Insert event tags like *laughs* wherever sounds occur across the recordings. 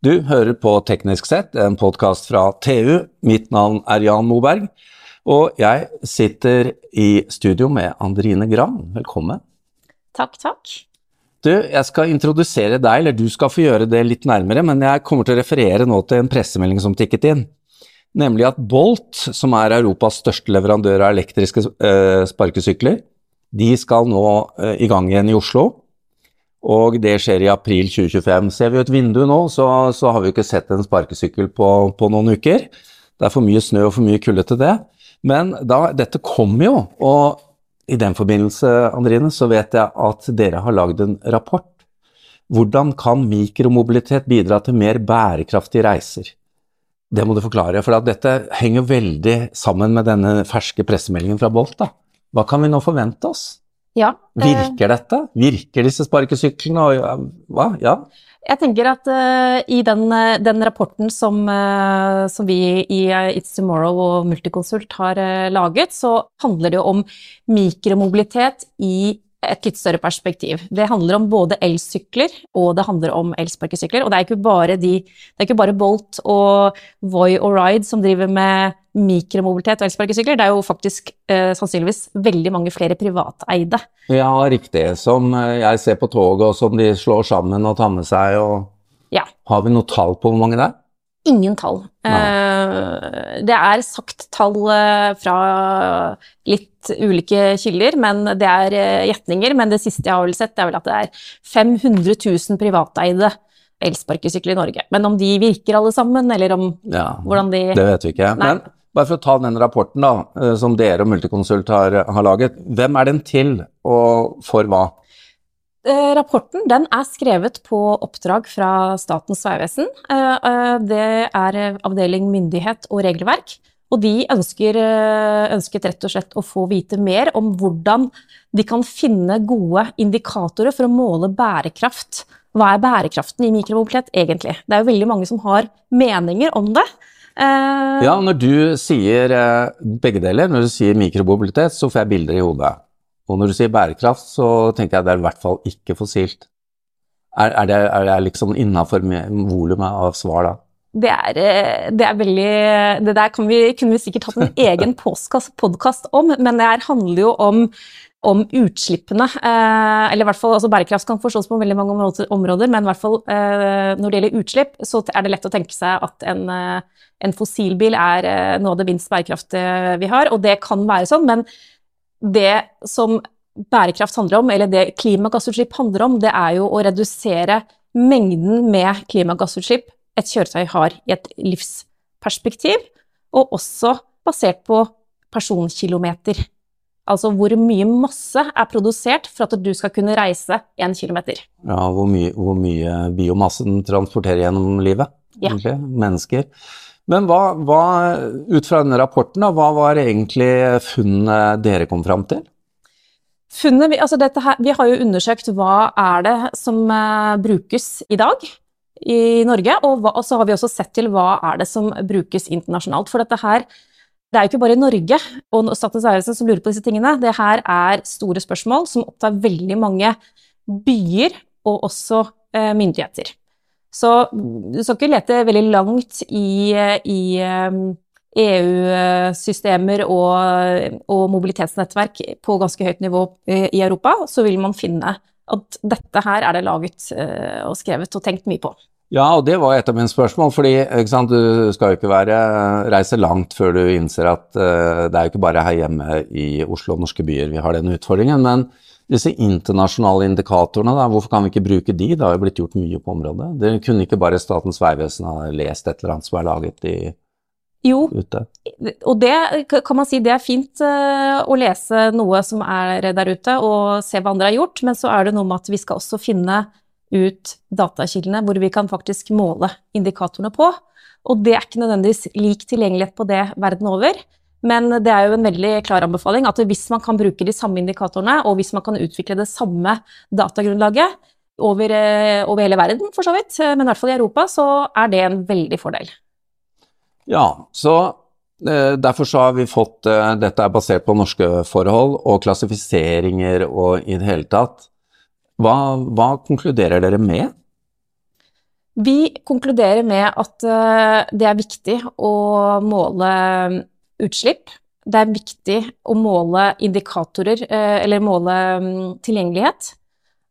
Du hører på Teknisk sett, en podkast fra TU. Mitt navn er Jan Moberg, og jeg sitter i studio med Andrine Gran. Velkommen. Takk, takk. Du, jeg skal introdusere deg, eller du skal få gjøre det litt nærmere, men jeg kommer til å referere nå til en pressemelding som tikket inn. Nemlig at Bolt, som er Europas største leverandør av elektriske eh, sparkesykler, de skal nå eh, i gang igjen i Oslo. Og det skjer i april 2025. Ser vi et vindu nå, så, så har vi ikke sett en sparkesykkel på, på, noen uker. Det er for mye snø og for mye kulde til det. Men da, dette kommer jo, og i den forbindelse, Andrine, så vet jeg at dere har lagd en rapport. Hvordan kan mikromobilitet bidra til mer bærekraftige reiser? Det må du forklare, for dette henger veldig sammen med denne ferske pressemeldingen fra Bolt. Da. Hva kan vi nå forvente oss? Ja, eh, Virker dette? Virker disse sparkesyklene? Og, hva? Ja. Jeg tenker at uh, i den, eh, den, rapporten som, uh, som, vi i It's Tomorrow og Multiconsult har laget, så handler det jo om mikromobilitet i et litt større perspektiv. Det handler om både elsykler og det handler om elsparkesykler. Og det er ikke bare, de, det er ikke bare Bolt og Voi og Ride som driver med mikromobilitet og elsparkesykler. Det er jo faktisk eh, sannsynligvis veldig mange flere privateide. Ja, riktig. Som eh, jeg ser på toget, og som de slår sammen og tar med seg. Og... Ja. Har vi noe tall på hvor mange det er? Ingen tall. Nei. det er sagt tall uh, fra litt ulike kilder, men det er uh, gjetninger. Men det siste jeg har vel sett, er vel at det er 500 000 privateide elsparkesykler i Norge. Men om de virker alle sammen, eller om ja, hvordan de Det vet vi ikke. Nei. Men bare for å ta den rapporten da, som dere og Multiconsult har, har laget. Hvem er den til, og for hva? Eh, rapporten er skrevet på oppdrag fra Statens vegvesen. Eh, eh, det er avdeling myndighet og regelverk. Og de ønsker, ønsket rett og slett å få vite mer om hvordan de kan finne gode indikatorer for å måle bærekraft. Hva er bærekraften i mikromobilitet egentlig? Det er jo veldig mange som har meninger om det. Ja, når du sier begge deler, når du sier mikromobilitet, så får jeg bilder i hodet. Og når du sier bærekraft, så tenker jeg det er i hvert fall ikke fossilt. Er, er, det, er det, liksom innafor volumet av svar da? Det er, eh, det er, veldig Det der vi, kunne vi sikkert hatt en *laughs* egen podkast om, men det her handler jo om, om utslippene. Eh, eller i hvert fall, altså Bærekraft kan forstås på veldig mange områder, men i hvert fall eh, når det gjelder utslipp, så er det lett å tenke seg at en, en fossilbil er noe av det minst bærekraftige vi har, og det kan være sånn, men det som bærekraft handler om, eller det klimagassutslipp handler om, det er jo å redusere mengden med klimagassutslipp et kjøretøy har i et livsperspektiv, og også basert på personkilometer. Altså hvor mye masse er produsert for at du skal kunne reise én kilometer. Ja, hvor mye, hvor mye biomassen transporterer gjennom livet, ja. egentlig. Mennesker. Men hva, hva, ut fra denne rapporten, da, hva var egentlig funnet dere kom fram til? Funnet, altså her, vi har jo undersøkt hva er det som uh, brukes i dag i Norge, og, hva, og, så har vi også sett til hva er det som brukes internasjonalt. For dette her, det er jo ikke bare Norge og Statens vegvesen som lurer på disse tingene. Det her er store spørsmål som opptar veldig mange byer og også uh, myndigheter. Så du skal ikke lete veldig langt i, i EU-systemer um, e og, og, mobilitetsnettverk på ganske høyt nivå eh, i Europa, så vil man finne at dette her er det laget eh, og skrevet og tenkt mye på. Ja, og det var et av mine spørsmål, fordi sant, du skal jo ikke være, reise langt før du innser at uh, det er jo ikke bare her hjemme i Oslo og norske byer vi har den utfordringen. men disse internasjonale indikatorene, da, hvorfor kan vi ikke bruke de? Det har jo blitt gjort mye på området. Det kunne ikke bare Statens vegvesen ha lest et eller annet som er laget i, jo, ute? og det kan man si det er fint uh, å lese noe som er der ute, og se hva andre har gjort, men så er det noe med at vi skal også finne ut datakildene hvor vi kan faktisk måle indikatorene på. Og det er ikke nødvendigvis lik tilgjengelighet på det verden over. Men det er jo en veldig klar anbefaling at hvis man kan bruke de samme indikatorene, og hvis man kan utvikle det samme datagrunnlaget over, eh, over hele verden, for så vidt, men i hvert fall i Europa, så er det en veldig fordel. Ja, så eh, derfor så har vi fått eh, Dette er basert på norske forhold og klassifiseringer og i det hele tatt. Hva, hva konkluderer dere med? Vi konkluderer med at eh, det er viktig å måle utslipp. Det er viktig å måle indikatorer, eh, eller måle mm, tilgjengelighet.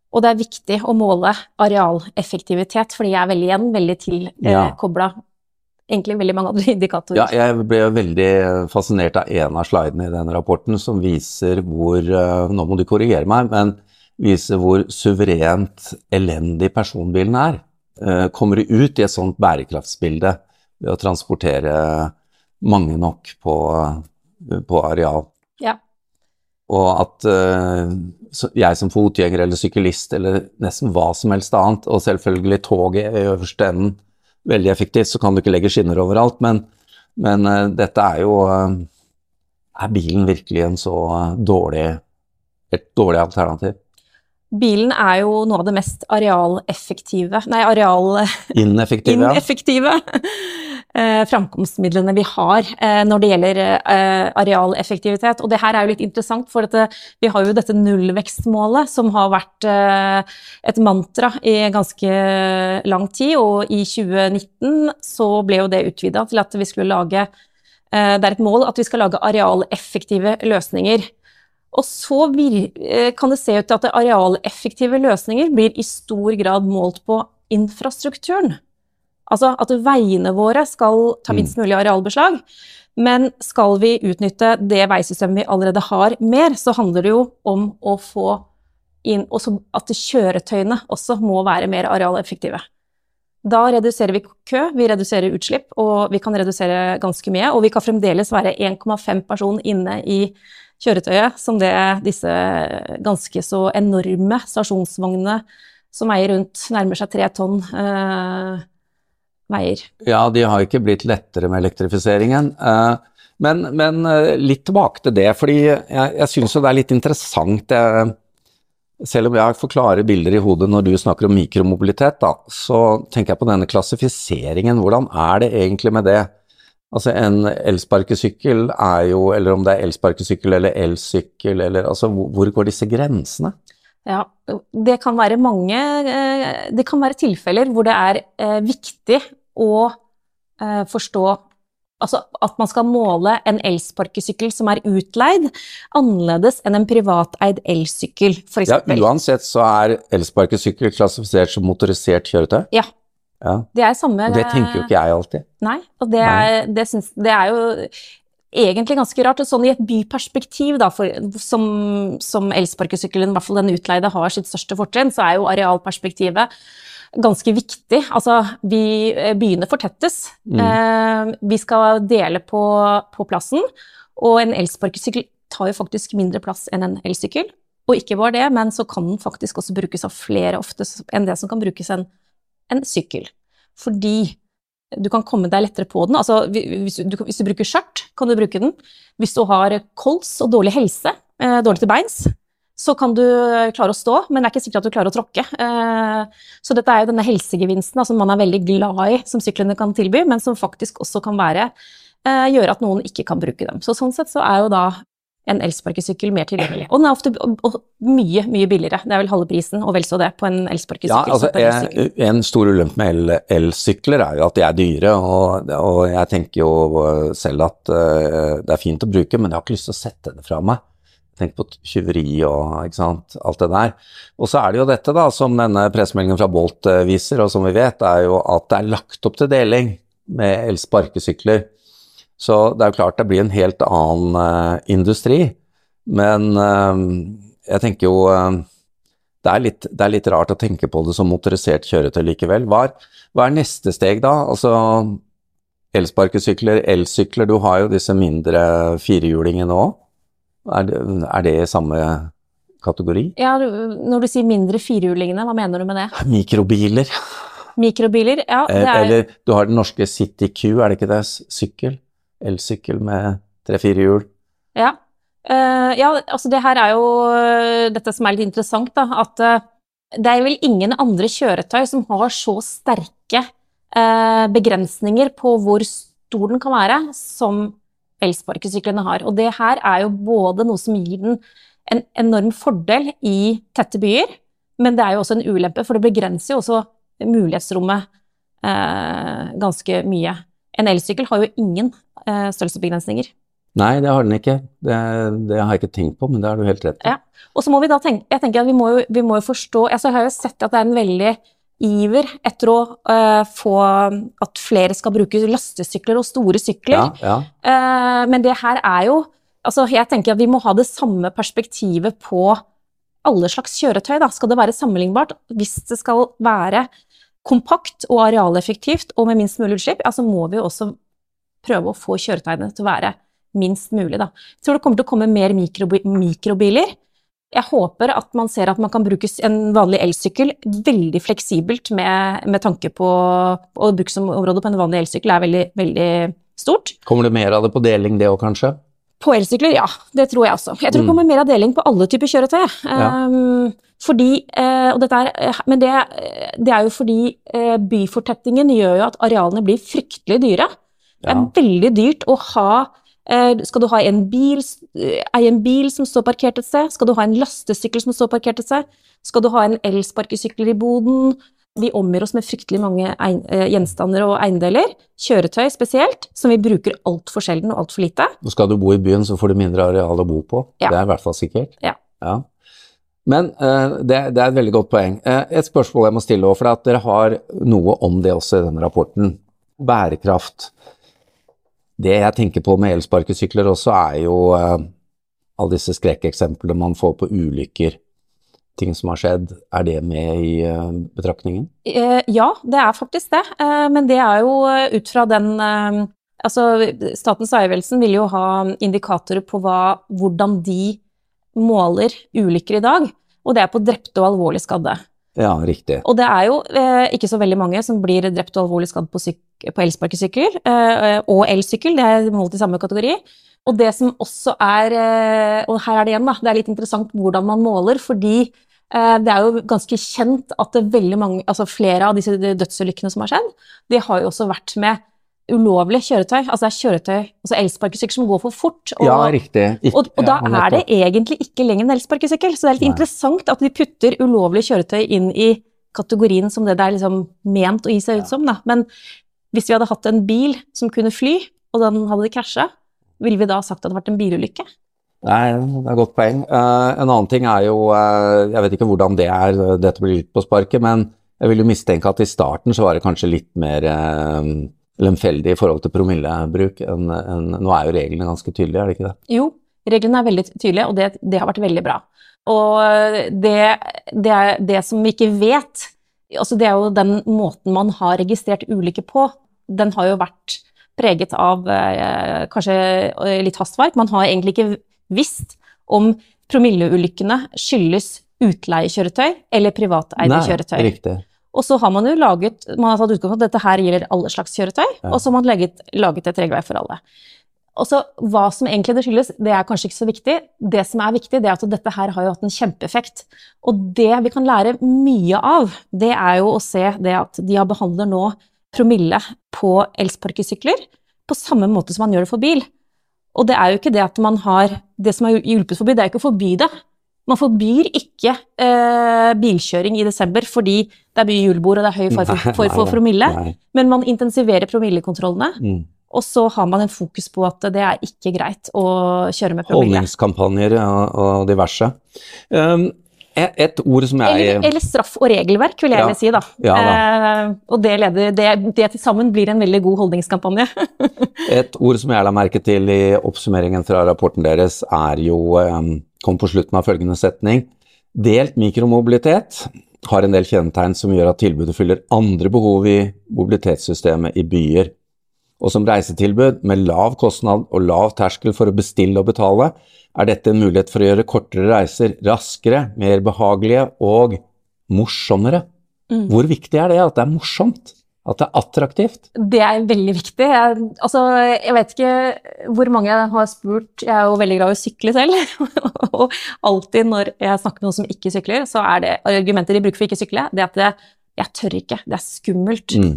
Og det er viktig å måle arealeffektivitet, fordi jeg er veldig igjen veldig tilkobla Ja. egentlig veldig mange andre *laughs* indikatorer. Ja, jeg ble veldig fascinert av en av slidene i den rapporten som viser hvor eh, Nå må du korrigere meg, men viser hvor suverent elendig personbilen er. Eh, Kommer du ut i et sånt bærekraftsbilde ved å transportere mange nok på, på areal? Ja. Og at uh, jeg som fotgjenger eller syklist eller nesten hva som helst annet, og selvfølgelig toget i øverste enden, veldig effektivt, så kan du ikke legge skinner overalt, men, men uh, dette er jo uh, Er bilen virkelig en så eh, dårlig, et dårlig alternativ? Bilen er jo noe av det mest arealeffektive Nei, areal... ineffektive. ja. *laughs* eh, framkomstmidlene vi har eh, når det gjelder eh, arealeffektivitet. Og det her er jo litt interessant, for dette, vi har jo dette nullvekstmålet som har vært et mantra i ganske lang tid, og i 2019 så ble jo det utvida til at vi skulle lage Det er et mål at vi skal lage arealeffektive løsninger. Og så kan det se ut til at arealeffektive løsninger blir i stor grad målt på infrastrukturen. Altså at veiene våre skal ta minst mulig arealbeslag. Men skal vi utnytte det veisystemet vi allerede har mer, så handler det jo om å få inn også at kjøretøyene også må være mer arealeffektive. Da reduserer vi kø, vi reduserer utslipp, og vi kan redusere ganske mye. Og vi kan fremdeles være 1,5 person inne i kjøretøyet som det disse ganske så enorme stasjonsvognene som veier rundt nærmer seg tre tonn, eh, veier. Ja, de har ikke blitt lettere med elektrifiseringen. eh, Men, men eh, litt tilbake til det, fordi jeg, jeg syns jo det er litt interessant jeg, Selv om jeg får klare bilder i hodet når du snakker om mikromobilitet, da, så tenker jeg på denne klassifiseringen. Hvordan er det egentlig med det? Altså En elsparkesykkel er jo, eller om det er elsparkesykkel eller elsykkel, eller altså hvor går disse grensene? Ja, det kan være mange eh, Det kan være tilfeller hvor det er eh, viktig å eh, forstå Altså at man skal måle en elsparkesykkel som er utleid, annerledes enn en privateid elsykkel, f.eks. Ja, Uansett så er elsparkesykkel klassifisert som motorisert kjøretøy. Ja, Ja, det er samme Det tenker jo ikke jeg alltid. Nei, og det er, det, syns, det er jo egentlig ganske rart. og Sånn i et byperspektiv, da, for, som, som elsparkesykkelen, i hvert fall den utleide, har sitt største fortrinn, så er jo arealperspektivet ganske viktig. Altså, vi, byene fortettes. Eh, vi skal dele på, på plassen, og en elsparkesykkel tar jo faktisk mindre plass enn en elsykkel. Og ikke bare det, men så kan den faktisk også brukes av flere ofte enn det som kan brukes en, en sykkel. Fordi du kan komme deg lettere på den. Altså, hvis, du, hvis du bruker skjørt, kan du bruke den. Hvis du har kols og dårlig helse, eh, dårlig til beins, så kan du klare å stå, men det er ikke sikkert at du klarer å tråkke. Eh, så dette er jo denne helsegevinsten som man er veldig glad i, som syklene kan tilby, men som faktisk også kan være, eh, gjøre at noen ikke kan bruke dem. Så sånn sett så er jo da en elsparkesykkel mer tilgjengelig. Og den er ofte mye, mye billigere. Det er vel halve prisen, og vel så det, på en elsparkesykkel. Ja, altså, en en, stor ulempe med el- elsykler er jo at de er dyre, og, og jeg tenker jo selv at uh, det er fint å bruke, men jeg har ikke lyst til å sette det fra meg. Tenk på tyveri og sant, alt det der. Og så er det jo dette da, som denne pressemeldingen fra Bolt eh, viser, og som vi vet, er jo at det er lagt opp til deling med elsparkesykler. Så det er jo klart det blir en helt annen uh, industri. Men uh, jeg tenker jo uh, det, er litt, det er litt rart å tenke på det som motorisert kjøretøy likevel. Hva er, hva er neste steg da? Altså elsparkesykler, elsykler, du har jo disse mindre firehjulingene òg. Er, er det i samme kategori? Ja, når du sier mindre firehjulingene, hva mener du med det? Mikrobiler. Mikrobiler? Ja, det er Eller du har den norske City Q, er det ikke det? Sykkel? Elsykkel med tre-fire hjul. Ja. Uh, ja, altså det her er jo eh, dette som er litt interessant, da. At uh, det er vel ingen andre kjøretøy som har så sterke uh, begrensninger på hvor stor den kan være, som elsparkesyklene har. Og det her er jo både noe som gir den en enorm fordel i tette byer, men det er jo også en ulempe, for det begrenser jo også mulighetsrommet ganske mye. En elsykkel har jo ingen størrelsesbegrensninger. Nei, det har den ikke. Det, det, har jeg ikke tenkt på, men det har du helt rett i. Ja. Og så må vi da tenke, jeg tenker at vi må jo, vi må jo forstå altså Jeg har jo sett at det er en veldig iver etter å uh, få at flere skal bruke lastesykler og store sykler. Ja, ja. Uh, men det her er jo Altså, jeg tenker at vi må ha det samme perspektivet på alle slags kjøretøy. Da. Skal det være sammenlignbart? Hvis det skal være kompakt og arealeffektivt og med minst mulig utslipp, ja, så må vi jo også prøve å få kjøretøyene til å være minst mulig. Da. Jeg tror det kommer til å komme mer mikrobi mikrobiler. Jeg håper at man ser at man kan bruke en vanlig elsykkel veldig fleksibelt med, med tanke på Og bruksområdet på en vanlig elsykkel er veldig, veldig stort. Kommer det mer av det på deling, det òg, kanskje? På elsykler, ja. Det tror jeg også. Jeg tror det Mm. kommer mer av deling på alle typer kjøretøy. Ja. Um, fordi, eh, er, eh, men det, det er jo fordi eh, byfortettingen gjør jo at arealene blir fryktelig dyre. Det er Ja. veldig dyrt å ha eh, Skal du ha en bil, eh, en bil som står parkert et sted? Skal du ha en lastesykkel som står parkert et sted? Skal du ha en elsparkesykkel i boden? Vi omgir oss med fryktelig mange eh, gjenstander og eiendeler, kjøretøy spesielt, som vi bruker altfor sjelden og altfor lite. Og skal du bo i byen, så får du mindre areal å bo på. Ja. Det er i hvert fall sikkert. Ja. Men uh, det, det er et veldig godt poeng. Uh, et spørsmål jeg må stille for at dere har noe om det også i denne rapporten. Bærekraft. Det jeg tenker på med elsparkesykler også, er jo eh, alle disse skrekkeksemplene man får på ulykker. Ting som har skjedd. Er det med i eh, betraktningen? Eh, ja, det er faktisk det. Eh, men det er jo eh, ut fra den eh, Altså, Statens vegvesen vil jo ha indikatorer på hva, hvordan de måler ulykker i dag. Og det er på drepte og alvorlig skadde. Ja, riktig. Og det er jo eh, ikke så veldig mange som blir drept og alvorlig skadd på, på elsparkesykkel eh, og elsykkel, det er målt i samme kategori. Og det som også er eh, Og her er det igjen, da. Det er litt interessant hvordan man måler, fordi eh, det er jo ganske kjent at det veldig mange, altså flere av disse dødsulykkene som har skjedd, de har jo også vært med ulovlige kjøretøy. Altså det er kjøretøy, altså elsparkesykler som går for fort. Og, Ja, riktig. Ikke- og, og da ja, er det egentlig ikke lenger en elsparkesykkel. Så det er litt Nei. interessant at de putter ulovlige kjøretøy inn i kategorien som det det er liksom ment å gi seg Ja. ut som. Da. Men hvis vi hadde hatt en bil som kunne fly, og den hadde krasja, ville vi da sagt at det hadde vært en bilulykke? Nei, det er et godt poeng. Uh, en annen ting er jo uh, Jeg vet ikke hvordan det er, dette blir litt på sparket, men jeg vil jo mistenke at i starten så var det kanskje litt mer uh, lemfeldig i forhold til promillebruk enn en, Nå er jo reglene ganske tydelige, er det ikke det? Jo, reglene er veldig tydelige, og det, det har vært veldig bra. Og det, det, det som vi ikke vet, altså det er jo den måten man har registrert ulykker på, den har jo vært preget av eh, kanskje eh, litt hastverk. Man har egentlig ikke visst om promilleulykkene skyldes utleiekjøretøy eller privateide Nei, kjøretøy. Riktig. Og så har man jo laget, man har tatt utgangspunkt i at dette her gjelder alle slags kjøretøy, Ja. og så har man laget, laget et regelverk for alle. Og så Hva som egentlig det skyldes, det er kanskje ikke så viktig. Det som er viktig, det er at dette her har jo hatt en kjempeeffekt. Og det vi kan lære mye av, det er jo å se det at de har behandler nå promille på elsparkesykler på samme måte som man gjør det for bil. Og det er jo ikke det at man har Det som er hjulpet forbi, det er jo ikke å forby det. Man forbyr ikke eh, bilkjøring i desember fordi det er mye julebord og det er høy fare *laughs* for, for, for promille, nei. men man intensiverer promillekontrollene. Mm. Og så har man en fokus på at det er ikke greit å kjøre med promille. Holdningskampanjer og, og diverse. Um, et, et ord som jeg Eller, eller straff og regelverk, vil jeg Ja. si, da. Ja Eh, og det, leder, det, det til sammen blir en veldig god holdningskampanje. *laughs* Et ord som jeg la merke til i oppsummeringen fra rapporten deres, er jo um, Kom på slutten av følgende setning. Delt mikromobilitet har en del kjennetegn som gjør at tilbudet fyller andre behov i mobilitetssystemet i byer. Og som reisetilbud med lav kostnad og lav terskel for å bestille og betale, er dette en mulighet for å gjøre kortere reiser raskere, mer behagelige og morsommere. Mm. Hvor viktig er det at det er morsomt? At det er attraktivt? Det er veldig viktig. Jeg, altså, jeg vet ikke hvor mange jeg har spurt Jeg er jo veldig glad i å sykle selv. *laughs* og alltid når jeg snakker med noen som ikke sykler, så er det argumenter de bruker for ikke å sykle, det er at det, jeg tør ikke. Det er skummelt. Mm.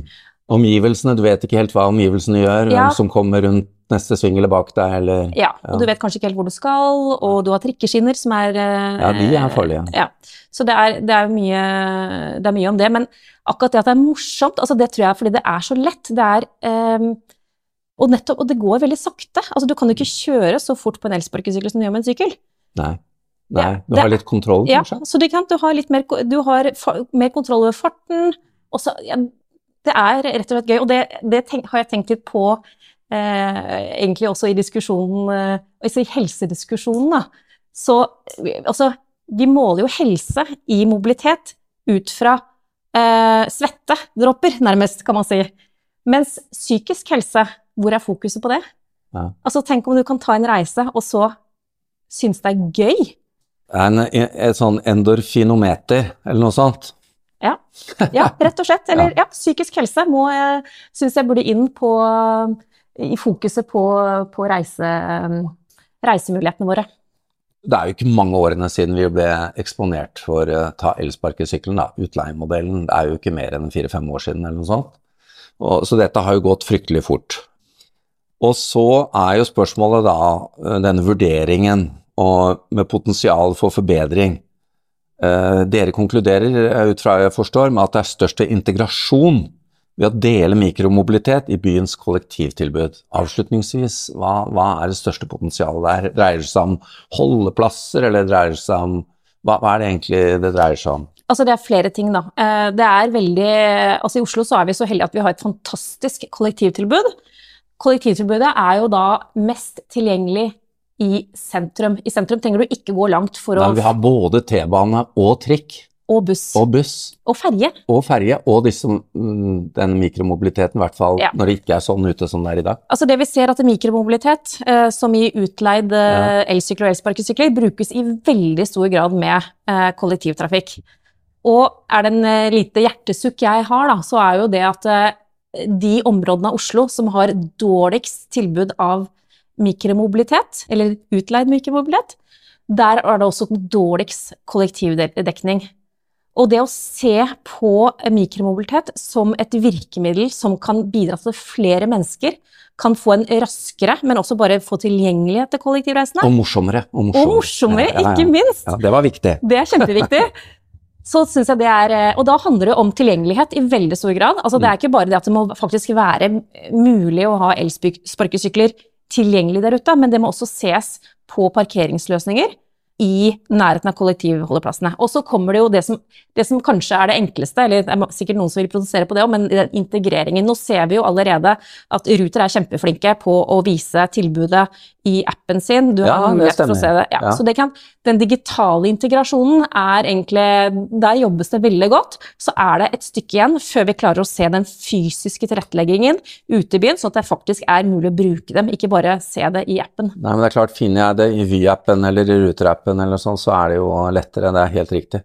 Omgivelsene, du vet ikke helt hva omgivelsene gjør, Ja. hvem som kommer rundt neste sving eller bak deg, eller Ja, og du vet kanskje ikke helt hvor du skal, og du har trikkeskinner som er eh, Ja, de er farlige. Ja. Så det er, det, er mye, det er mye om det. Men akkurat det at det er morsomt, altså det tror jeg er fordi det er så lett. Det er um, og, nettopp, og det går veldig sakte. Altså, du kan jo ikke kjøre så fort på en elsparkesykkel som du gjør med en sykkel. Nei. Nei. Du har litt kontroll, kanskje? Ja, så du, kan, du har litt mer, du har mer kontroll over farten. Og så, ja, det er rett og slett gøy, og det, det tenk, har jeg tenkt litt på eh, egentlig også i diskusjonen, altså i helsediskusjonen. Da. Så altså, vi måler jo helse i mobilitet ut fra eh, svettedråper, nærmest, kan man si. Mens psykisk helse, hvor er fokuset på det? Ja. Altså, tenk om du kan ta en reise, og så synes det er gøy. En, et sånn endorfinometer, eller noe sånt. Ja, ja rett og slett. Eller *laughs* ja, psykisk helse må jeg syns jeg burde inn på i fokuset på, på reise, reisemulighetene våre. Det er jo ikke mange årene siden vi ble eksponert for uh, ta elsparkesykkelen, da, utleiemodellen. Det er jo ikke mer enn fire-fem år siden eller noe sånt. Og, så dette har jo gått fryktelig fort. Og så er jo spørsmålet da uh, denne vurderingen og med potensial for forbedring. Uh, dere konkluderer uh, ut fra jeg forstår med at det er største integrasjon ved å dele mikromobilitet i byens kollektivtilbud. Avslutningsvis, hva, hva er det største potensialet der? Dreier det seg om holdeplasser, eller dreier det seg om hva, hva er det egentlig det dreier seg om? Altså det er flere ting, da. Eh, Det er veldig Altså i Oslo så er vi så heldige at vi har et fantastisk kollektivtilbud. Kollektivtilbudet er jo da mest tilgjengelig i sentrum. I sentrum trenger du ikke gå langt for å Der vi har både T-bane og trikk Og buss. og buss Og ferje. og ferje, og disse, mm, den mikromobiliteten, i hvert fall Ja. når det ikke er sånn ute som det er i dag. Altså det vi ser at mikromobilitet, eh, som i utleid eh, elsykler og elsparkesykler, brukes i veldig stor grad med eh, kollektivtrafikk. Og er det en eh, lite hjertesukk jeg har, da, så er jo det at eh, de områdene av Oslo som har dårligst tilbud av mikromobilitet, eller utleid mikromobilitet, der er det også dårligst kollektivdekning. Og det å se på mikromobilitet som et virkemiddel som kan bidra til at flere mennesker kan få en raskere, men også bare få tilgjengelighet til kollektivreisene. Og morsommere. Og Og morsommere, Ja, ja, ja. ikke minst! Ja, det var viktig. Det er kjempeviktig. Så synes jeg det er, eh, Og da handler det om tilgjengelighet i veldig stor grad. Altså Det er ikke bare det at det må faktisk være mulig å ha elsparkesykler tilgjengelig der ute, men det må også ses på parkeringsløsninger i nærheten av kollektivholdeplassene. Og så kommer det jo det som, det som kanskje er det enkleste, eller det er sikkert noen som vil produsere på det òg, men integreringen. Nå ser vi jo allerede at Ruter er kjempeflinke på å vise tilbudet i appen sin. Du Ja, har mulighet for å se det. Ja, Ja. Så det kan, den digitale integrasjonen er egentlig Der jobbes det veldig godt. Så er det et stykke igjen før vi klarer å se den fysiske tilretteleggingen ute i byen, sånn at det faktisk er mulig å bruke dem, ikke bare se det i appen. Nei, men det er klart, finner jeg det i Vy-appen eller i Ruter-appen eller sånn, så er det jo lettere. Det er helt riktig.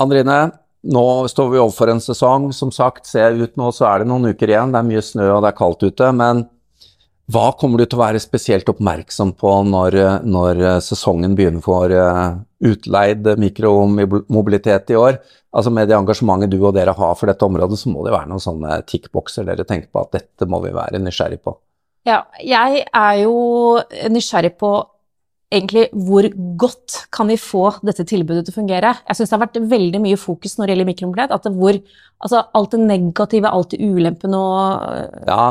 Andrine, nå står vi overfor en sesong. Som sagt, ser jeg ut nå, så er det noen uker igjen. Det er mye snø og det er kaldt ute. Men hva kommer du til å være spesielt oppmerksom på når, når sesongen begynner for eh, utleid mikromobilitet i år? Altså Med det engasjementet du og dere har for dette området, så må det være noen sånne tikkbokser dere tenker på at dette må vi være nysgjerrig på. Ja, jeg er jo nysgjerrig på egentlig hvor godt kan vi få dette tilbudet til å fungere. Jeg syns det har vært veldig mye fokus når det gjelder mikromobilitet. At det hvor, altså alt det negative, alt det ulempen og Ja,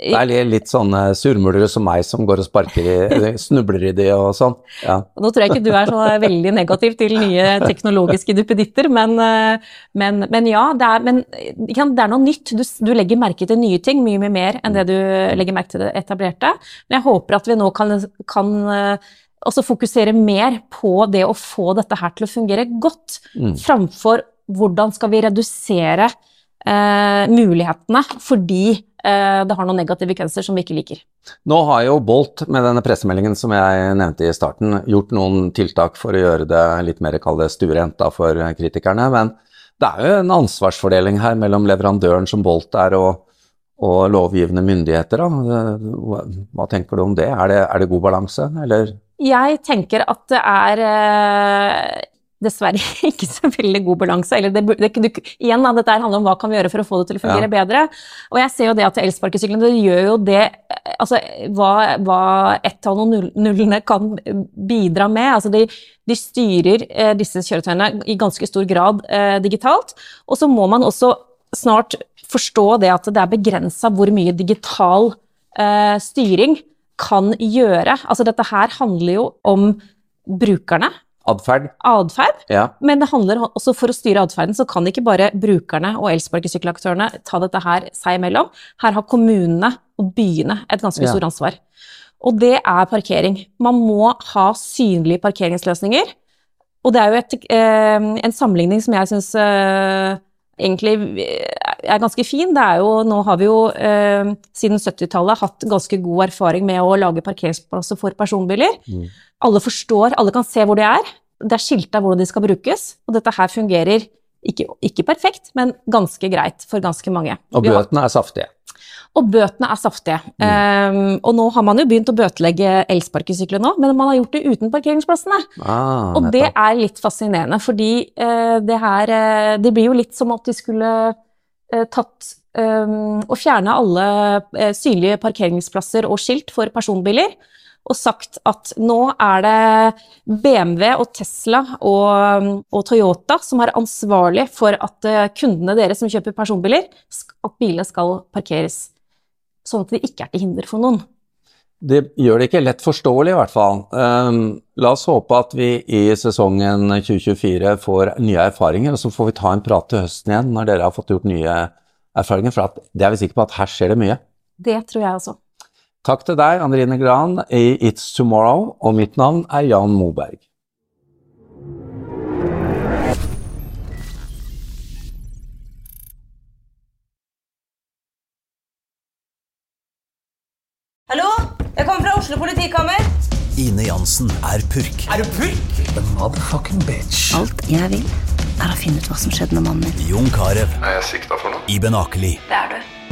det er litt, sånne surmulere som meg som går og sparker i, *laughs* snubler i de og sånn. Ja. Nå tror jeg ikke du er så veldig negativ til nye teknologiske duppeditter, men, eh, men, men ja, det er, men, ja, det er noe nytt. Du, du legger merke til nye ting mye, mye mer enn det du legger merke til det etablerte. Men jeg håper at vi nå kan, kan eh, også fokusere mer på det å få dette her til å fungere godt, Mm. framfor hvordan skal vi redusere eh, mulighetene fordi det har noen negative kvenser som vi ikke liker. Nå har jo Bolt med denne pressemeldingen som jeg nevnte i starten, gjort noen tiltak for å gjøre det litt mer kall det stuerent for kritikerne. Men det er jo en ansvarsfordeling her mellom leverandøren som Bolt er og, og lovgivende myndigheter. Da. Hva, hva tenker du om det? Er det, er det god balanse, eller? Jeg tenker at det er eh, dessverre *laughs* ikke så veldig god balanse. Eller det, det, det, igjen, da, dette handler om hva kan vi gjøre for å få det til å fungere ja. bedre. Og jeg ser jo det at elsparkesyklene det gjør jo det altså hva, hva ett av og nullene kan bidra med. altså De, de styrer eh, disse kjøretøyene i ganske stor grad eh, digitalt. Og så må man også snart forstå det at det er begrensa hvor mye digital eh, styring kan gjøre. Altså dette her handler jo om brukerne. Atferd. Adferd. Ja. Men det handler også for å styre atferden, så kan ikke bare brukerne og elsparkesykkelaktørene ta dette her seg imellom. Her har kommunene og byene et ganske ja. stort ansvar. Og det er parkering. Man må ha synlige parkeringsløsninger. Og det er jo et, eh, en sammenligning som jeg syns eh, egentlig er ganske fin. Det er jo, nå har vi jo eh, siden 70-tallet hatt ganske god erfaring med å lage parkeringsplasser for personbiler. Mm. Alle forstår, alle kan se hvor de er. Det er skilta hvordan de skal brukes, og dette her fungerer ikke, ikke perfekt, men ganske greit for ganske mange. Og bøtene er saftige? Og bøtene er saftige. Mm. Um, og nå har man jo begynt å bøtelegge elsparkesykler nå, men man har gjort det uten parkeringsplassene. Ah, og det er litt fascinerende, fordi uh, det her uh, Det blir jo litt som at de skulle uh, tatt um, og fjerne alle synlige parkeringsplasser og skilt for personbiler og sagt at nå er det BMW og Tesla og, og Toyota som er ansvarlig for at kundene deres som kjøper personbiler, at bilene skal parkeres sånn at de ikke er til hinder for noen. Det gjør det ikke lett forståelig, i hvert fall. Um, la oss håpe at vi i sesongen 2024 får nye erfaringer, og så får vi ta en prat til høsten igjen når dere har fått gjort nye erfaringer. For det er vi sikre på at her skjer det mye. Det tror jeg også. Takk til deg, Andrine Gran i It's Tomorrow, og mitt navn er Jan Moberg. Hallo? Jeg kommer fra Oslo politikammer. Ine Jansen er purk. Er du purk? The motherfucking bitch. Alt jeg vil, er å finne ut hva som skjedde med mannen min. Jon Carew. Er jeg sikta for noe? Iben Akeli. Det er du.